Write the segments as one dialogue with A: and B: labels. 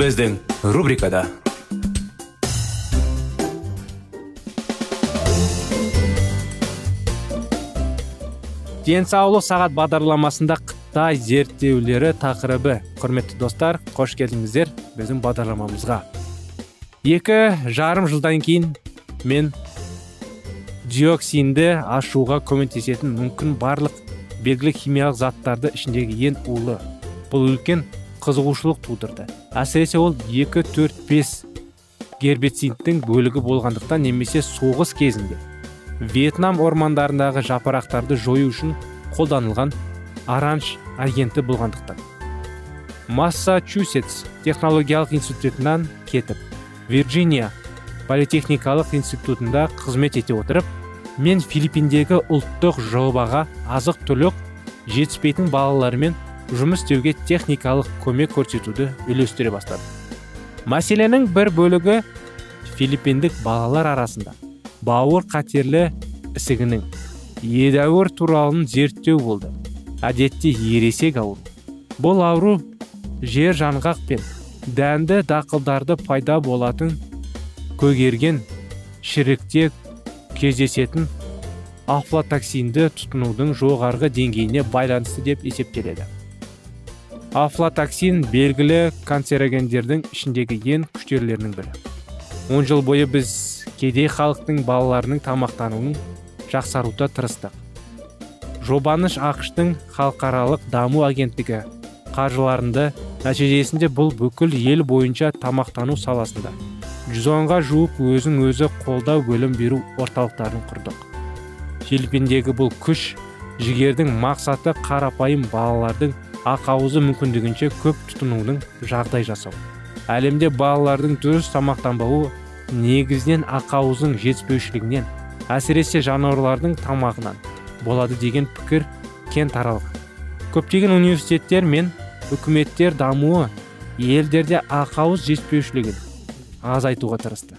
A: Біздің рубрикада денсаулық сағат бағдарламасында қытай зерттеулері тақырыбы. Құрметті достар қош келдіңіздер біздің бағдарламамызға. Екі жарым жылдан кейін мен диоксинді ашуға көмектесетін мүмкін барлық белгілі химиялық заттарды ішіндегі ең улы. Бұл үлкен қызығушылық тудырды. Әсіресе ол 2-4-5 гербицидтің бөлігі болғандықтан немесе соғыс кезінде вьетнам ормандарындағы жапырақтарды жою үшін қолданылған оранж агенті болғандықтан. Массачусетс технологиялық институтынан кетіп вирджиния политехникалық институтында қызмет ете отырып мен филиппиндегі ұлттық жобаға азық түлік жетіспейтін балалармен жұмыс істеуге техникалық көмек көрсетуді үйлестіре бастады. Мәселенің бір бөлігі филиппиндік балалар арасында. Бауыр қатерлі ісігінің едәуір туралын зерттеу болды. Әдетте ересек ауру бұл ауру жер жаңғақ пен дәнді дақылдарды пайда болатын көгерген шірікте кездесетін афлатоксинді тұтынудың жоғарғы деңгейіне байланысты деп есептеледі. Афлатоксин белгілі канцерогендердің ішіндегі ең күштерлерінің бірі. Он жыл бойы біз кедей халықтың балаларының тамақтануын жақсаруға тырыстық. Жобаныш ақштың халықаралық даму агенттігі қаржыларында нәтижесінде бұл бүкіл ел бойынша тамақтану саласында жүз онға жуық өзін өзі қолдау бөлім беру орталықтарын құрдық. Филиппиндегі бұл күш жігердің мақсаты қарапайым балалардың ақауызы мүмкіндігінше көп тұтынудың жағдай жасау. Әлемде балалардың дұрыс тамақтанбауы негізінен ақауыздың жетіспеушілігінен әсіресе жануарлардың тамағынан болады деген пікір кең таралған. Көптеген университеттер мен үкіметтер дамуы елдерде ақауыз жетіспеушілігін азайтуға тырысты.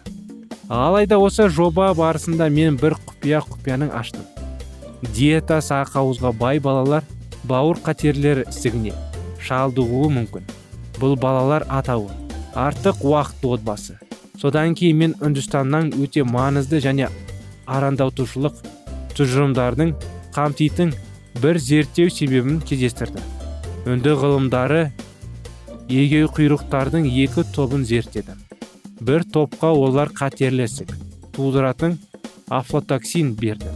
A: Алайда осы жоба барысында мен бір құпия құпияның аштым. Диетасы ақауызға бай балалар бауыр қатерлері ісігіне шалдығуы мүмкін. Бұл балалар атауы артық уақыт отбасы. Содан кейін мен үндістаннан өте маңызды және арандатушылық тұжырымдардың қамтитын бір зерттеу себебін кездестірді. Үнді ғылымдары егеу құйрықтардың екі тобын зерттеді. Бір топқа олар қатерлі ісік тудыратын афлатоксин берді.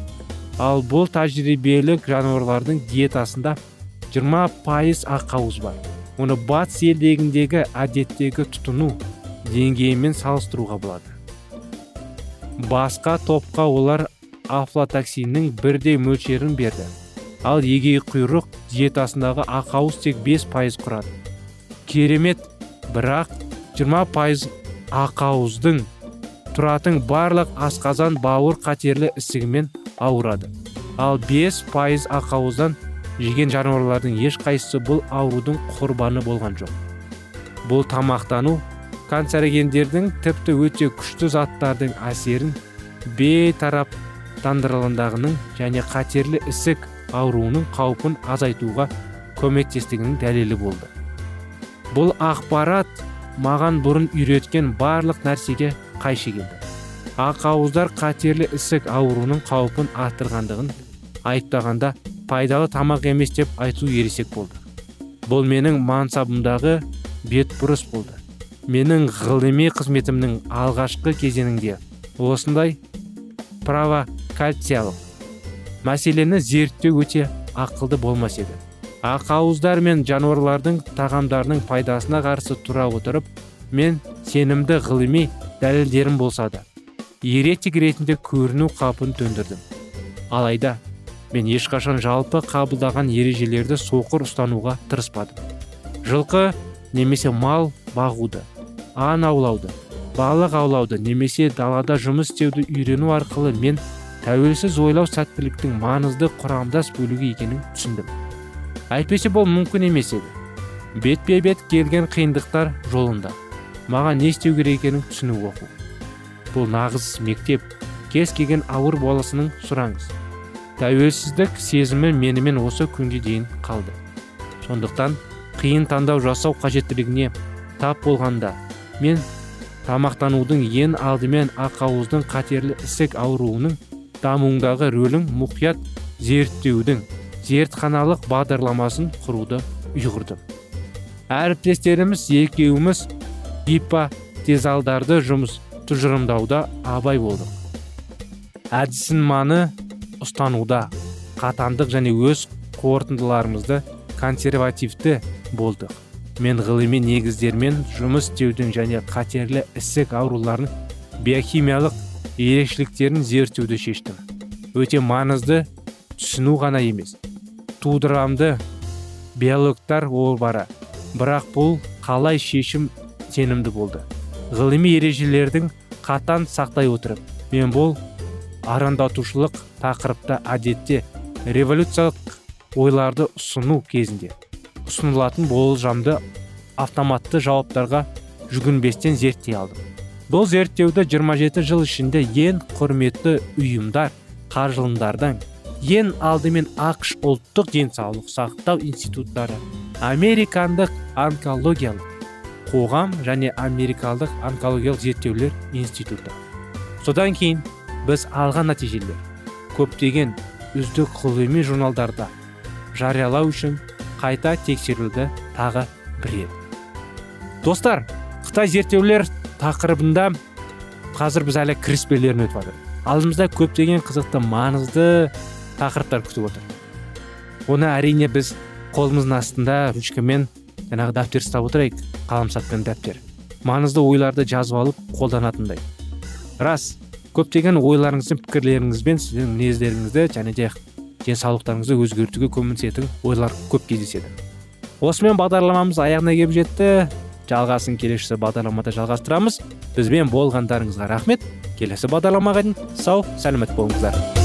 A: Ал бұл тәжірибелік жануарлардың диетасында 20 пайыз ақауыз бар. Оны батыс елдегіндегі әдеттегі тұтыну деңгейімен салыстыруға болады. Басқа топқа олар афлатоксиннің бірдей мөлшерін берді. Ал егей құйрық диетасындағы ақауыз тек 5 пайыз құрады. Керемет бірақ 20 пайыз ақауыздың тұратын барлық асқазан бауыр қатерлі ісігімен ауырады. Ал 5 пайыз ақауыздан жеген жануарлардың ешқайсысы бұл аурудың құрбаны болған жоқ. Бұл тамақтану канцерогендердің тіпті өте күшті заттардың әсерін бейтараптандырылғандығының және қатерлі ісік ауруының қаупін азайтуға көмектестігінің дәлелі болды. Бұл ақпарат маған бұрын үйреткен барлық нәрсеге қайшы келді. Ақауыздар қатерлі ісік ауруының қаупін арттырғандығын айыптағанда пайдалы тамақ емес деп айту ересек болды. Бұл менің мансабымдағы бетбұрыс болды. Менің ғылыми қызметімнің алғашқы кезеңінде осындай провокациялық мәселені зерттеу өте ақылды болмас еді. Ақауыздар мен жануарлардың тағамдарының пайдасына қарсы тұра отырып мен сенімді ғылыми дәлелдерім болса да еретик ретінде көріну қапын төндірдім. Алайда мен ешқашан жалпы қабылдаған ережелерді соқыр ұстануға тырыспадым. Жылқы немесе мал бағуды аң аулауды балық аулауды немесе далада жұмыс істеуді үйрену арқылы мен тәуелсіз ойлау сәттіліктің маңызды құрамдас бөлігі екенін түсіндім. Әйтпесе бұл мүмкін емес еді. Бетпе бет келген қиындықтар жолында. Маған не істеу керек екенін түсіну оқу. Бұл нағыз мектеп. Кез келген ауыр боласының сұраңыз. Тәуелсіздік сезімі менімен осы күнге дейін қалды. Сондықтан қиын таңдау жасау қажеттілігіне тап болғанда мен тамақтанудың ең алдымен ақауыздың қатерлі ісік ауруының дамуындағы рөлін мұқият зерттеудің зертханалық бағдарламасын құруды ұйғырдым. Әріптестеріміз екеуміз гипотезалдарды жұмыс тұжырымдауда абай болдық әдісін маны ұстануда қатандық және өз қорытындыларымызды консервативті болдық мен ғылыми негіздермен жұмыс істеудің және қатерлі ісік ауруларын биохимиялық ерекшеліктерін зерттеуді шештім. Өте маңызды түсіну ғана емес тудырамды биологтар бары бірақ бұл қалай шешім сенімді болды. Ғылыми ережелердің қатан сақтай отырып мен бұл арандатушылық тақырыпта әдетте революциялық ойларды ұсыну кезінде ұсынылатын болжамды автоматты жауаптарға жүгінбестен зерттей алдым. Бұл зерттеуді 27 жыл ішінде ең құрметті ұйымдар қаржылымдардан ең алдымен ақш ұлттық денсаулық сақтау институттары американдық онкологиялық қоғам және америкалық онкологиялық зерттеулер институты. Содан кейін біз алған нәтижелер. Көптеген үздік ғылыми журналдарда жариялау үшін қайта тексерілді тағы бір рет достар қытай зерттеулер тақырыбында қазір біз әлі кіріспелерін өтіп жатыр алдымызда көптеген қызықты маңызды тақырыптар күтіп отыр оны әрине біз қолымыздың астында ручкамен жаңағы дәптер ұстап отырайық қаламсап пен дәптер маңызды ойларды жазып алып қолданатындай. Рас көптеген ойларыңыз пікірлеріңізбен сіздің мінездеріңізді және де денсаулықтарыңызды өзгертуге көмектесетін ойлар көп кездеседі. Осымен бағдарламамыз аяғына келіп жетті. Жалғасын келесі бағдарламада жалғастырамыз. Бізбен болғандарыңызға рахмет. Келесі бағдарламаға дейін сау сәлемет болыңыздар.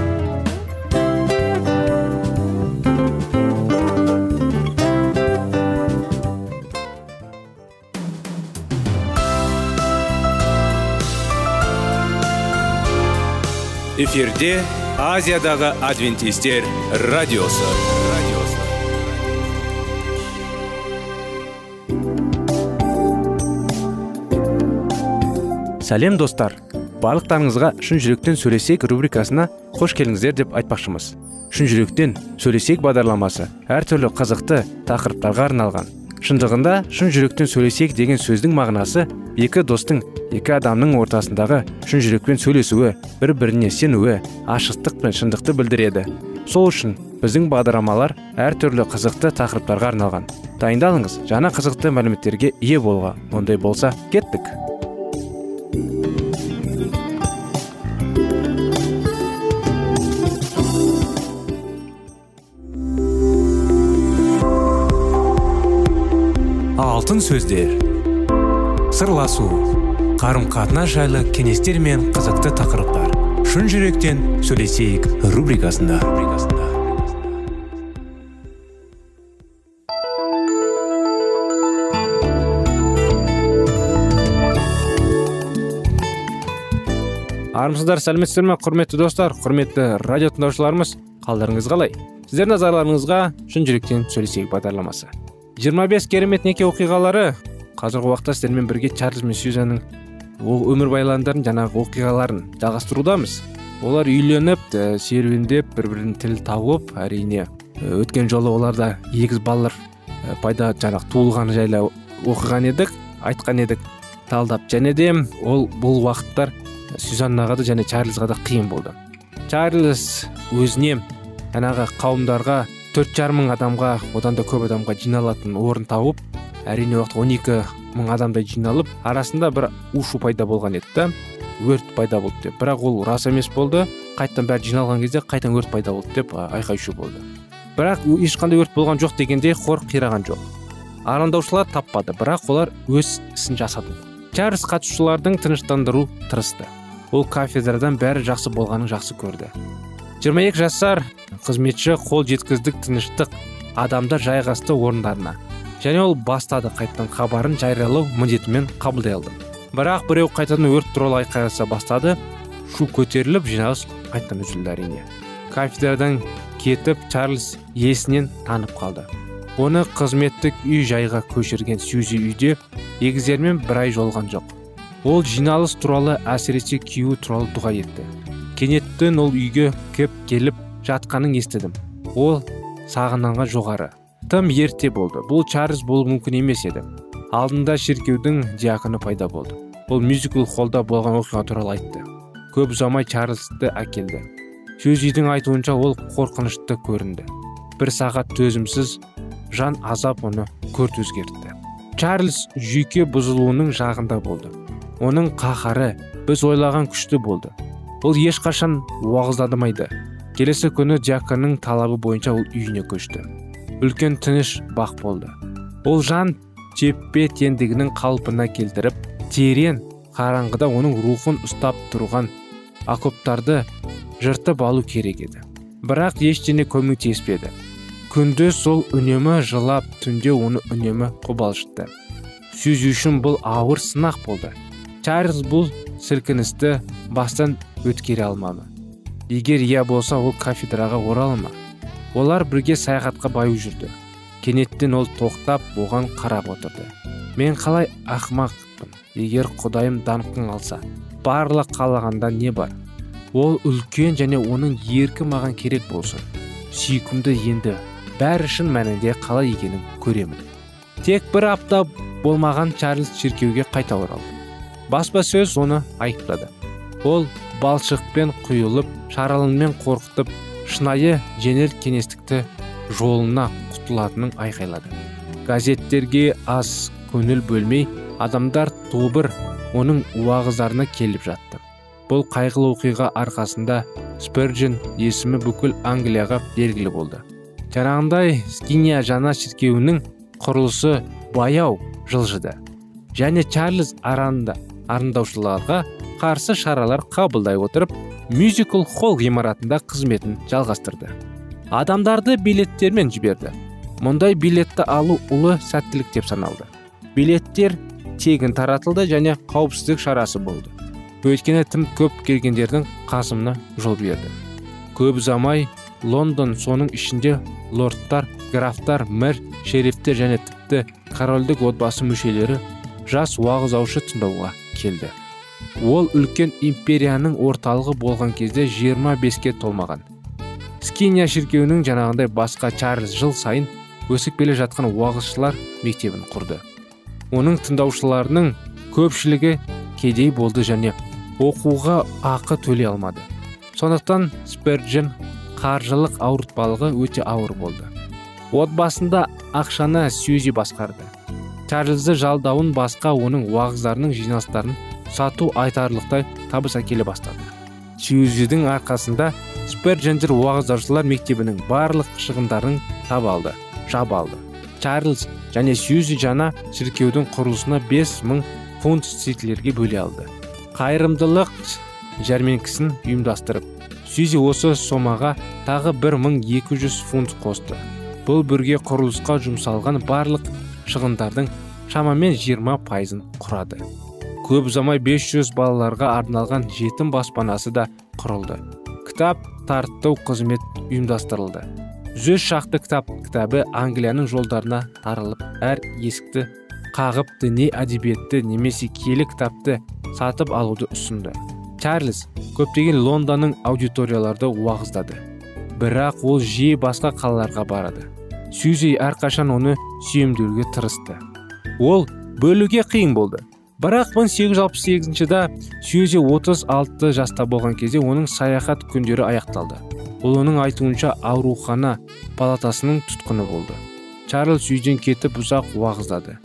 B: эфирде азиядағы адвентистер радиосы.
A: Сәлем достар. Барлықтарыңызға шын жүректен сөйлесек рубрикасына қош келдіңіздер деп айтпақшымыз. Шын жүректен сөйлесек бағдарламасы әртүрлі қызықты тақырыптарға арналған. Шындығында шын жүректен сөйлесек деген сөздің мағынасы екі достың екі адамның ортасындағы шын жүрекпен сөйлесуі бір біріне сенуі ашықтық пен шындықты білдіреді. Сол үшін біздің бағдарламалар әртүрлі қызықты тақырыптарға арналған. Дайындалыңыз жаңа қызықты мәліметтерге ие болға ондай болса кеттік.
B: Алтын сөздер сырласу қарым қатынас жайлы кеңестер мен қызықты тақырыптар. Шын жүректен сөйлесейік рубрикасында.
A: Армысыздар сәлеметсіздер ме құрметті достар құрметті радио тыңдаушыларымыз? Қалдарыңыз қалай? Сіздер назарларыңызға шын жүректен сөйлесейік бағдарламасы. 25 керемет неке оқиғалары қазіргі уақытта сіздермен бірге чарльз бен сюзанның өмірбайландарын жаңағы оқиғаларын жалғастырудамыз. Олар үйленіп ә, серуендеп бір бірін тіл тауып әрине өткен жолы оларда егіз балалар пайда жаңағы туылғаны жайлы оқыған едік айтқан едік талдап. Және де ол бұл уақыттар сюзаннаға да және чарльзға да қиын болды. Чарльз өзіне жаңағы қауымдарға төрт жарым мың адамға одан да көп адамға жиналатын орын тауып әрине уақыт 12 мың адамдай жиналып арасында бір ушу пайда болған еді да өрт пайда болды деп. Бірақ ол рас емес болды. Қайтадан бәрі жиналған кезде қайтадан өрт пайда болды деп айқай шу болды. Бірақ ешқандай өрт болған жоқ дегенде хор қираған жоқ. Араңдаушылар таппады бірақ олар өз ісін жасады. Чарльз қатысушылардың тыныштандыру тырысты. Ол кафедрадан бәрі жақсы болғанын жақсы көрді. 22 жасар қызметші қол жеткіздік тыныштық адамдар жайғасты орындарына. Және ол бастады қайтадан хабарын жариялау міндетімен қабылдай алды. Бірақ біреу қайтадан өрт туралы айқайласа бастады шу көтеріліп жиналыс қайтадан үзілді әрине. Кафедрадан кетіп чарльз есінен танып қалды. Оны қызметтік үй жайға көшірген сюзи үйде егіздермен бір ай жолған жоқ. Ол жиналыс туралы әсіресе күйеуі туралы дұға етті. Кенеттен ол үйге кеп келіп жатқанын естідім. Ол сағынанға жоғары. Тым ерте болды. Бұл чарльз болу мүмкін емес еді. Алдында шіркеудің диаконы пайда болды. Ол мюзикл холлда болған оқиға туралы айтты. Көп ұзамай чарльзды әкелді. Сөзидің айтуынша ол қорқынышты көрінді. Бір сағат төзімсіз жан азап оны көрт өзгертті. Чарльз жүйке бұзылуының жағында болды. Оның қаһары біз ойлаған күшті болды. Ол ешқашан уағыздадымайды келесі күні диаконның талабы бойынша ол үйіне көшті. Үлкен тыныш бақ болды. Ол жан теппе тендігінің қалпына келтіріп терең қараңғыда оның рухын ұстап тұрған окоптарды жыртып алу керек еді. Бірақ ештеңе көмектеспеді. Күндіз сол үнемі жылап түнде оны үнемі қобалжытты. Сүзу үшін бұл ауыр сынақ болды. Чарльз бұл сілкіністі бастан өткере алмады. Егер иә болса ол кафедраға орала ма олар бірге саяхатқа баю жүрді. Кенеттен ол тоқтап оған қарап отырды. Мен қалай ақымақпын егер құдайым даңқын алса барлық қалағанда не бар? Ол үлкен және оның еркі маған керек болсын. Сүйкімді енді бәрі шын мәнінде қалай екенін көремін тек бір апта болмаған чарльз шіркеуге қайта оралды. Баспасөз оны айыптады. Ол балшықпен құйылып шаралынмен қорқытып шынайы жеңіл кеңестікті жолына құтылатынын айқайлады газеттерге аз көңіл бөлмей адамдар тобыр оның уағыздарына келіп жатты. Бұл қайғылы оқиға арқасында сперджин есімі бүкіл англияға белгілі болды. Жаңағындай скиния жаңа шіркеуінің құрылысы баяу жылжыды және чарльз аранда арындаушыларға қарсы шаралар қабылдай отырып мюзикл холл ғимаратында қызметін жалғастырды. Адамдарды билеттермен жіберді. Мұндай билетті алу ұлы сәттілік деп саналды. Билеттер тегін таратылды және қауіпсіздік шарасы болды. Өйткені тым көп келгендердің қасымына жол берді. Көп ұзамай лондон соның ішінде лордтар графтар мэр шерифтер және тіпті корольдік отбасы мүшелері жас уағыздаушы тыңдауға келді. Ол үлкен империяның орталығы болған кезде 25-ке толмаған. Скиния шіркеуінің жаңағындай басқа чарльз жыл сайын өсіп келе жатқан уағызшылар мектебін құрды. Оның тыңдаушыларының көпшілігі кедей болды және оқуға ақы төлей алмады. Сондықтан сперджен қаржылық ауыртпалығы өте ауыр болды. Отбасында ақшаны сюзи басқарды. Чарльзды жалдауын басқа оның уағыздарының жиналыстарын сату айтарлықтай табыс әкеле бастады. Сьюзидің арқасында сперджендер уағыздаушылар мектебінің барлық шығындарын таба алды жаба алды. Чарльз және сьюзи жаңа шіркеудің құрылысына 5 мың фунт стерлерге бөле алды. Қайырымдылық жәрмеңкісін ұйымдастырып сьюзи осы сомаға тағы 1200 фунт қосты. Бұл бірге құрылысқа жұмсалған барлық шығындардың шамамен 20 пайызын құрады. Көп ұзамай 500 балаларға арналған жетім баспанасы да құрылды. Кітап тарттау қызмет ұйымдастырылды. Жүз шақты кітап кітабы англияның жолдарына тарылып әр есікті қағып діни әдебиетті немесе киелі кітапты сатып алуды ұсынды. Чарльз көптеген лондонның аудиторияларды уағыздады. Бірақ ол жиі басқа қалаларға барады. Сьюзи әрқашан оны сүйемдеуге тырысты. Ол бөлуге қиын болды. Бірақ 1868 жылда сьюзи 36 жаста болған кезде оның саяхат күндері аяқталды. Ол оның айтуынша аурухана палатасының тұтқыны болды. Чарльз үйден кетіп ұзақ уағыздады.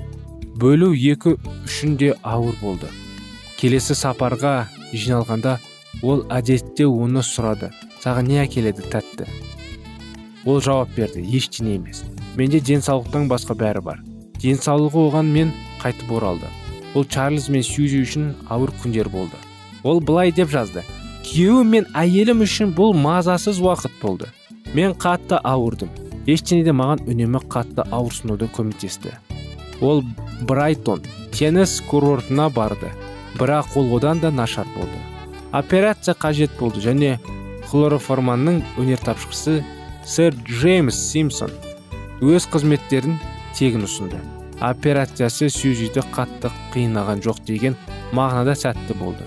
A: Бөлу екі үшін де ауыр болды. Келесі сапарға жиналғанда ол әдетте оны сұрады. Саған не әкеледі тәтті? Ол жауап берді ештеңе емес. Менде денсаулықтан басқа бәрі бар. Денсаулығы оған мен қайтып оралды ол чарльз мен сьюзи үшін ауыр күндер болды. Ол былай деп жазды. Күйеуім мен әйелім үшін бұл мазасыз уақыт болды. Мен қатты ауырдым. Ештеңе де маған үнемі қатты ауырсынуды көмектесті. Ол брайтон теңіз курортына барды. Бірақ ол одан да нашар болды. Операция қажет болды және хлороформанның өнертапқышысы сэр джеймс симпсон өз қызметтерін тегін ұсынды. Операциясы сьюзиді қатты қиынаған жоқ деген мағынада сәтті болды.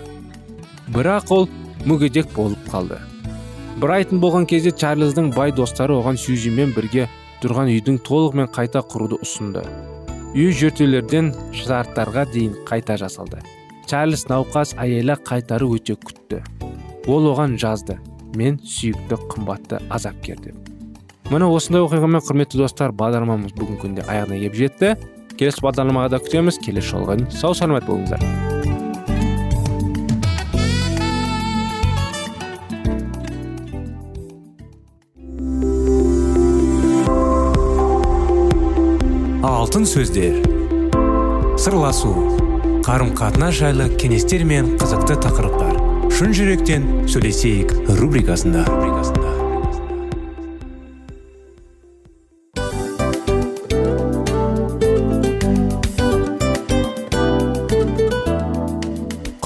A: Бірақ ол мүгедек болып қалды. Брайтон болған кезде чарльздың бай достары оған сьюзимен бірге тұрған үйдің толығымен қайта құруды ұсынды. Үй жертөлелерден шарттарға дейін қайта жасалды. Чарльз науқас әйелі қайтары өте күтті. Ол оған жазды мен сүйікті қымбатты азапкер деп. Міне осындай оқиғамен құрметті достар бағдарламамыз бүгінгі күнде аяғына келіп жетті. Келесі бағдарламаға да күтеміз. Келесі жолға сау саламат болыңыздар.
B: Алтын сөздер. Сырласу. Қарым қатынас жайлы кеңестер мен қызықты тақырыптар. Шын жүректен сөйлесейік рубрикасында.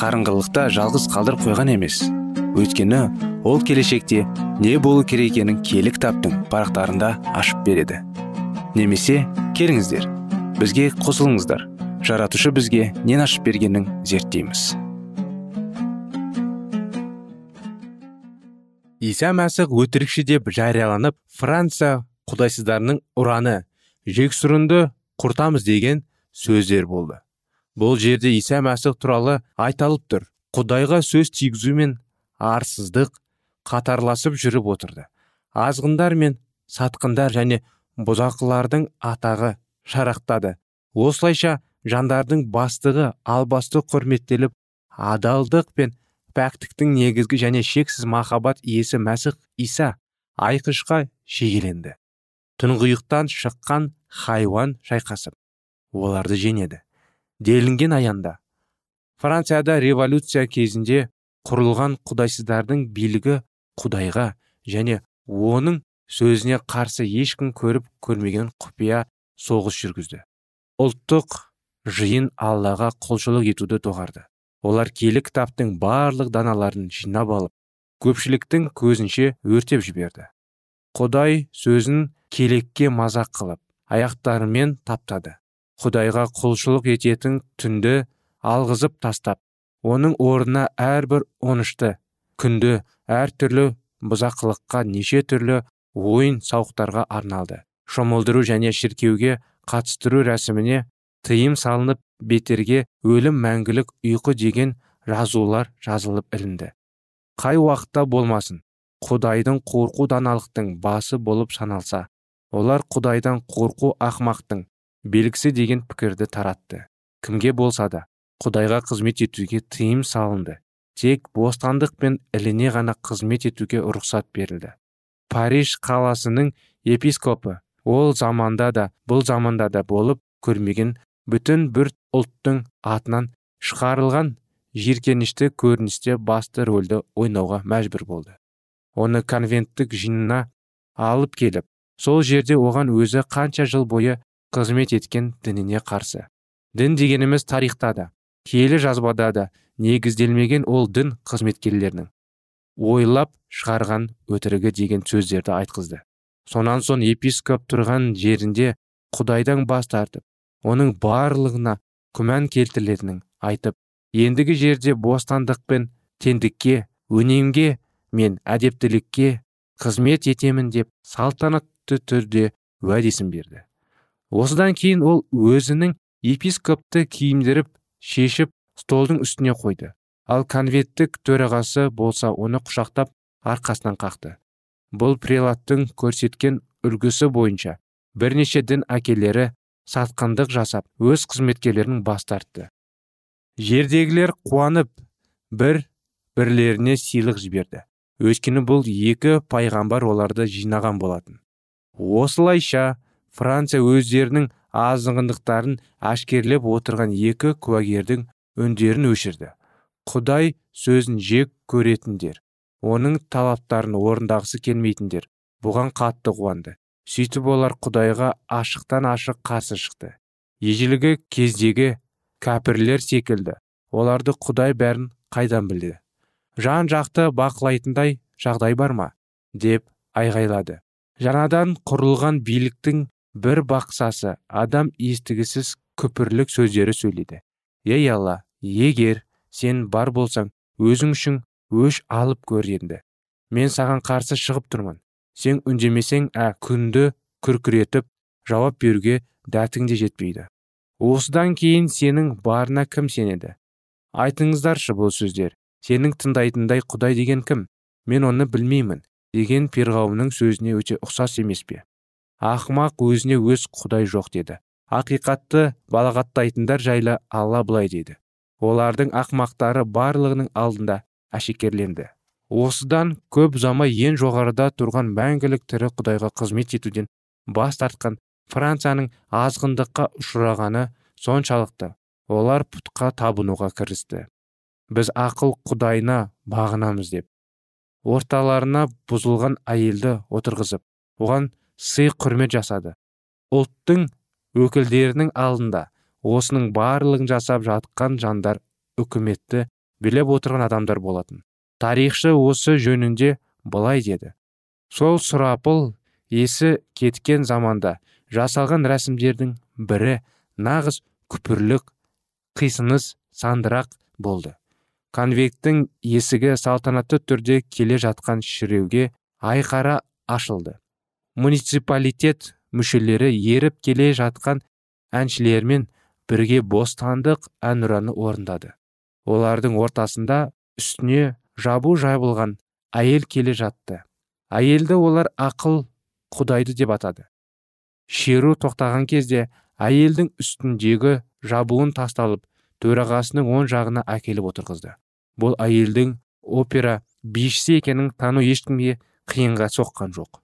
B: қарыңғылықта жалғыз қалдырып қойған емес. Өйткені ол келешекте не болу керек екенін кітаптың парақтарында ашып береді. Немесе келіңіздер бізге қосылыңыздар. Жаратушы бізге нен ашып бергенін зерттейміз. Иса мәсіх өтірікші деп жарияланып франция құдайсыздарының ұраны жексұрынды құртамыз деген сөздер болды. Бұл жерде иса мәсіх туралы айталып тұр. Құдайға сөз тигізу мен арсыздық қатарласып жүріп отырды. Азғындар мен сатқындар және бұзақылардың атағы шарақтады осылайша жандардың бастығы албасты құрметтеліп адалдық пен пәктіктің негізгі және шексіз махаббат иесі мәсіх иса айқышқа шегеленді. Тұңғиықтан шыққан хайуан шайқасып оларды жеңеді. Делінген аянда. Францияда революция кезінде құрылған құдайсыздардың билігі құдайға және оның сөзіне қарсы ешкім көріп көрмеген құпия соғыс жүргізді. Ұлттық жиын аллаға құлшылық етуді доғарды олар киелі кітаптың барлық даналарын жинап алып көпшіліктің көзінше өртеп жіберді. Құдай сөзін келекке мазақ қылып аяқтарымен таптады. Құдайға құлшылық ететін түнді алғызып тастап оның орнына әрбір онышты күнді әр түрлі бұзақылыққа неше түрлі ойын сауықтарға арналды. Шомылдыру және шіркеуге қатыстыру рәсіміне тыйым салынып бетерге өлім мәңгілік ұйқы деген жазулар жазылып ілінді. Қай уақытта болмасын құдайдың қорқу даналықтың басы болып саналса олар құдайдан қорқу ақмақтың белгісі деген пікірді таратты. Кімге болса да құдайға қызмет етуге тыйым салынды. Тек бостандық пен іліне ғана қызмет етуге рұқсат берілді. Париж қаласының епископы ол заманда да бұл заманда да болып көрмеген бүтін бір ұлттың атынан шығарылған жиіркенішті көріністе басты рөлді ойнауға мәжбүр болды. Оны конвенттік жиынына алып келіп сол жерде оған өзі қанша жыл бойы қызмет еткен дініне қарсы. Дін дегеніміз тарихта да киелі жазбада да негізделмеген ол дін қызметкерлерінің ойлап шығарған өтірігі деген сөздерді айтқызды. Сонан соң епископ тұрған жерінде құдайдан бас тартып оның барлығына күмән келтірілетінін айтып ендігі жерде бостандық пен теңдікке өнемге мен әдептілікке қызмет етемін деп салтанатты түрде уәдесін берді. Осыдан кейін ол өзінің епископты киімдеріп шешіп столдың үстіне қойды. Ал конвенттік төрағасы болса оны құшақтап арқасынан қақты. Бұл прелаттың көрсеткен үлгісі бойынша бірнеше дін әкелері сатқындық жасап өз қызметкерлерін бас тартты. Жердегілер қуанып бір бірлеріне сыйлық жіберді. Өйткені бұл екі пайғамбар оларды жинаған болатын. Осылайша франция өздерінің азғындықтарын әшкерлеп отырған екі куәгердің үндерін өшірді. Құдай сөзін жек көретіндер оның талаптарын орындағысы келмейтіндер бұған қатты қуанды. Сөйтіп олар құдайға ашықтан ашық қарсы шықты. Ежелгі кездегі кәпірлер секілді оларды құдай бәрін қайдан білді? Жан жақты бақылайтындай жағдай бар ма деп айғайлады. Жаңадан құрылған биліктің бір бақсасы адам естігісіз күпірлік сөздері сөйледі ей алла егер сен бар болсаң өзің үшін өш алып көр енді мен саған қарсы шығып тұрмын. Сен үндемесең ә күнді күркіретіп жауап беруге дәтің де жетпейді. Осыдан кейін сенің барына кім сенеді? Айтыңыздаршы бұл сөздер. Сенің тыңдайтындай құдай деген кім? Мен оны білмеймін деген перғауынның сөзіне өте ұқсас емес пе? Ақымақ өзіне өз құдай жоқ деді. Ақиқатты балағаттайтындар жайлы алла былай дейді олардың ақмақтары барлығының алдында әшекерленді. Осыдан көп ұзамай ең жоғарыда тұрған мәңгілік тірі құдайға қызмет етуден бас тартқан францияның азғындыққа ұшырағаны соншалықты. Олар пұтқа табынуға кірісті. Біз ақыл құдайына бағынамыз деп. Орталарына бұзылған әйелді отырғызып оған сый құрмет жасады. Ұлттың өкілдерінің алдында осының барлығын жасап жатқан жандар үкіметті билеп отырған адамдар болатын. Тарихшы осы жөнінде былай деді. Сол сұрапыл есі кеткен заманда жасалған рәсімдердің бірі нағыз күпірлік қисыныс сандырақ болды. Конвекттің есігі салтанатты түрде келе жатқан шіреуге айқара ашылды. Муниципалитет мүшелері еріп келе жатқан әншілермен бірге бостандық әнұраны орындады. Олардың ортасында үстіне жабу жабылған әйел келе жатты. Әйелді олар ақыл
A: құдайды деп атады. Шеру тоқтаған кезде әйелдің үстіндегі жабуын тасталып төрағасының оң жағына әкеліп отырғызды. Бұл әйелдің опера бишісі екенін тану ешкімге қиынға соққан жоқ.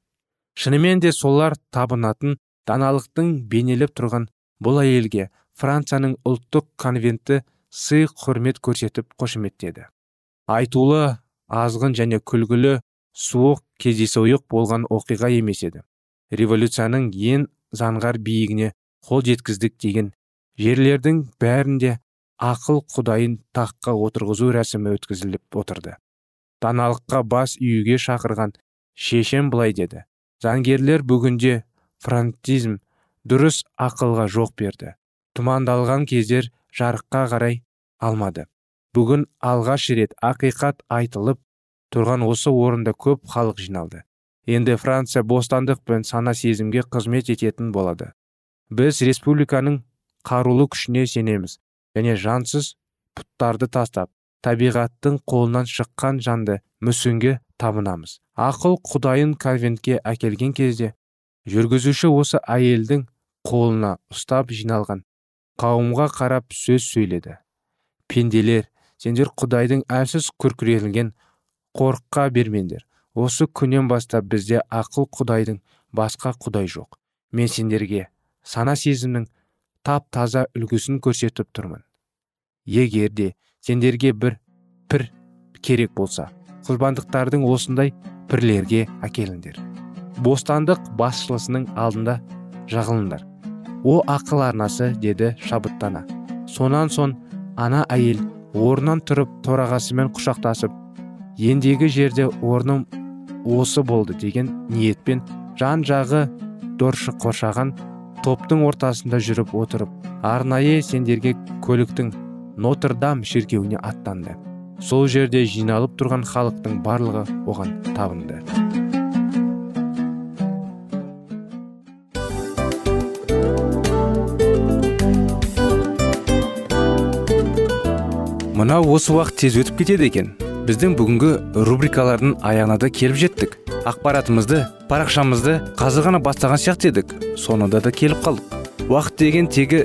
A: Шынымен де солар табынатын даналықтың бейнелеп тұрған бұл әйелге францияның ұлттық конвенті сый құрмет көрсетіп қошеметтеді айтулы азғын және күлгілі суық кездейсоқ болған оқиға емес еді. Революцияның ең заңғар биігіне қол жеткіздік деген жерлердің бәрінде ақыл құдайын таққа отырғызу рәсімі өткізіліп отырды. Даналыққа бас июге шақырған шешен былай деді. Заңгерлер бүгінде франтизм дұрыс ақылға жоқ берді. Тұмандалған кездер жарыққа қарай алмады. Бүгін алғаш рет ақиқат айтылып тұрған осы орында көп халық жиналды. Енді франция бостандық пен сана сезімге қызмет ететін болады. Біз республиканың қарулы күшіне сенеміз және жансыз пұттарды тастап табиғаттың қолынан шыққан жанды мүсінге табынамыз. Ақыл құдайын конвентке әкелген кезде жүргізуші осы әйелдің қолына ұстап жиналған. Қауымға қарап сөз сөйледі. Пенделер сендер құдайдың әлсіз күркірелген қорыққа бермеңдер. Осы күннен бастап бізде ақыл құдайдың басқа құдай жоқ. Мен сендерге сана сезімнің тап таза үлгісін көрсетіп тұрмын. Егер де сендерге бір пір керек болса құрбандықтардың осындай пірлерге әкеліңдер. Бостандық басшылысының алдында жағылыңдар. О ақыл арнасы деді шабыттана. Сонан соң ана әйел орнынан тұрып торағасымен құшақтасып ендегі жерде орным осы болды деген ниетпен жан жағы доршы қоршаған топтың ортасында жүріп отырып арнайы сендерге көліктің нотр дам шіркеуіне аттанды сол жерде жиналып тұрған халықтың барлығы оған табынды.
B: Мынау осы уақыт тез өтіп кетеді екен. Біздің бүгінгі рубрикалардың аяғына да келіп жеттік. Ақпаратымызды парақшамызды қазір ғана бастаған сияқты едік. Соңында да келіп қалдық. Уақыт деген тегі